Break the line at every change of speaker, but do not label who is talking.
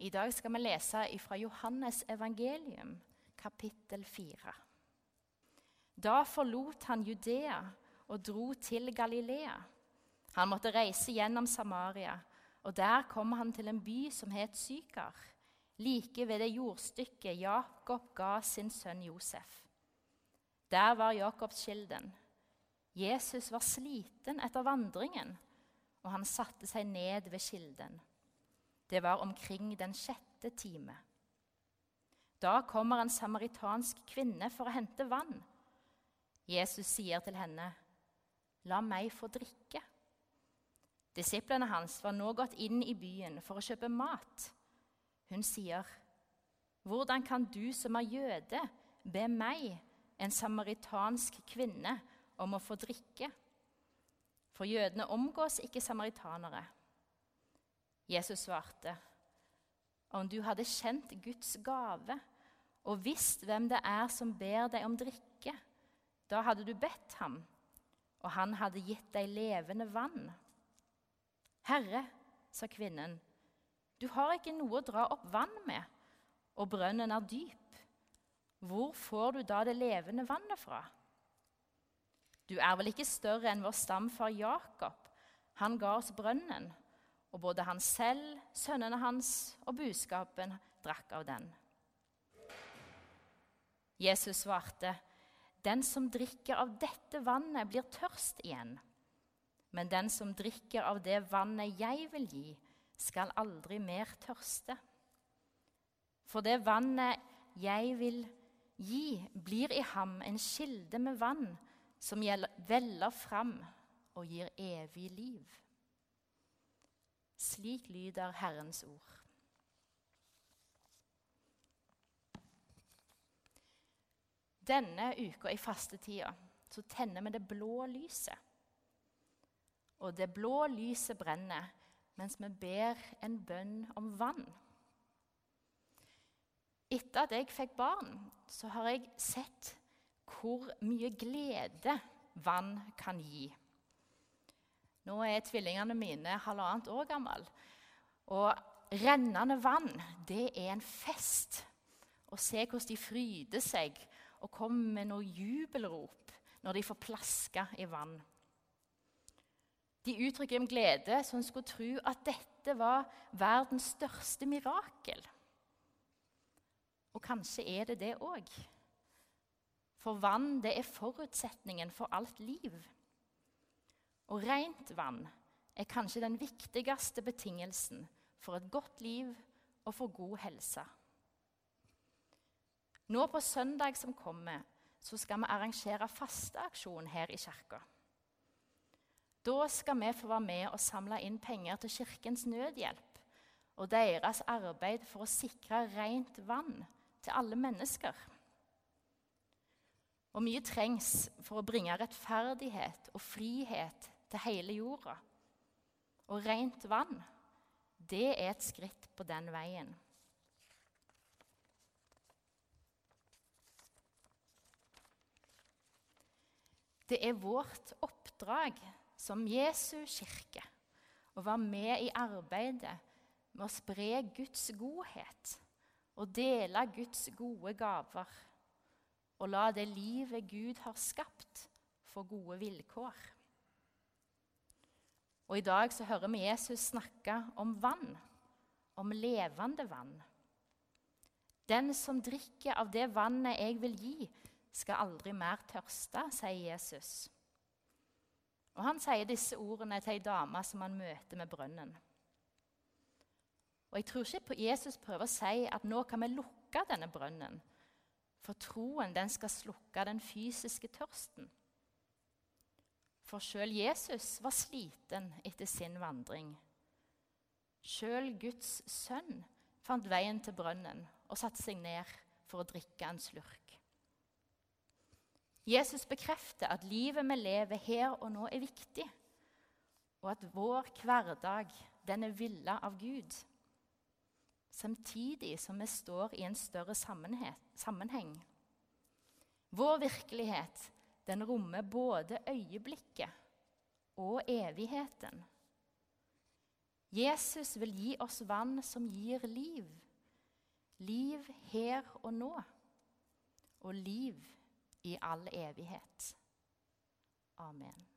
I dag skal vi lese fra Johannes evangelium, kapittel 4. Da forlot han Judea og dro til Galilea. Han måtte reise gjennom Samaria, og der kom han til en by som het Sykar, like ved det jordstykket Jakob ga sin sønn Josef. Der var Jakobskilden. Jesus var sliten etter vandringen, og han satte seg ned ved kilden. Det var omkring den sjette time. Da kommer en samaritansk kvinne for å hente vann. Jesus sier til henne, 'La meg få drikke.' Disiplene hans var nå gått inn i byen for å kjøpe mat. Hun sier, 'Hvordan kan du som er jøde, be meg, en samaritansk kvinne, om å få drikke?' For jødene omgås ikke samaritanere. Jesus svarte, om du hadde kjent Guds gave og visst hvem det er som ber deg om drikke, da hadde du bedt ham, og han hadde gitt deg levende vann. Herre, sa kvinnen, du har ikke noe å dra opp vann med, og brønnen er dyp. Hvor får du da det levende vannet fra? Du er vel ikke større enn vår stamfar Jakob. Han ga oss brønnen og både han selv, sønnene hans og buskapen drakk av den. Jesus svarte, 'Den som drikker av dette vannet, blir tørst igjen.' 'Men den som drikker av det vannet jeg vil gi, skal aldri mer tørste.' 'For det vannet jeg vil gi, blir i ham en kilde med vann' 'som veller fram og gir evig liv.' Slik lyder Herrens ord. Denne uka i fastetida så tenner vi det blå lyset. Og det blå lyset brenner mens vi ber en bønn om vann. Etter at jeg fikk barn, så har jeg sett hvor mye glede vann kan gi. Nå er tvillingene mine halvannet år gammel. Og rennende vann, det er en fest. Å se hvordan de fryder seg og kommer med noe jubelrop når de får plaska i vann. De uttrykker en glede som skulle tro at dette var verdens største mirakel. Og kanskje er det det òg. For vann det er forutsetningen for alt liv. Og rent vann er kanskje den viktigste betingelsen for et godt liv og for god helse. Nå på søndag som kommer, så skal vi arrangere fasteaksjon her i kirka. Da skal vi få være med og samle inn penger til Kirkens Nødhjelp og deres arbeid for å sikre rent vann til alle mennesker. Og mye trengs for å bringe rettferdighet og frihet til hele jorda. Og rent vann, det er et skritt på den veien. Det er vårt oppdrag som Jesu kirke å være med i arbeidet med å spre Guds godhet og dele Guds gode gaver. Og la det livet Gud har skapt, få gode vilkår. Og I dag så hører vi Jesus snakke om vann, om levende vann. Den som drikker av det vannet jeg vil gi, skal aldri mer tørste, sier Jesus. Og Han sier disse ordene til ei dame som han møter med brønnen. Og Jeg tror ikke Jesus prøver å si at nå kan vi lukke denne brønnen, for troen den skal slukke den fysiske tørsten. For sjøl Jesus var sliten etter sin vandring. Sjøl Guds sønn fant veien til brønnen og satte seg ned for å drikke en slurk. Jesus bekrefter at livet vi lever her og nå, er viktig, og at vår hverdag den er villa av Gud. Samtidig som vi står i en større sammenheng. Vår virkelighet den rommer både øyeblikket og evigheten. Jesus vil gi oss vann som gir liv. Liv her og nå. Og liv i all evighet. Amen.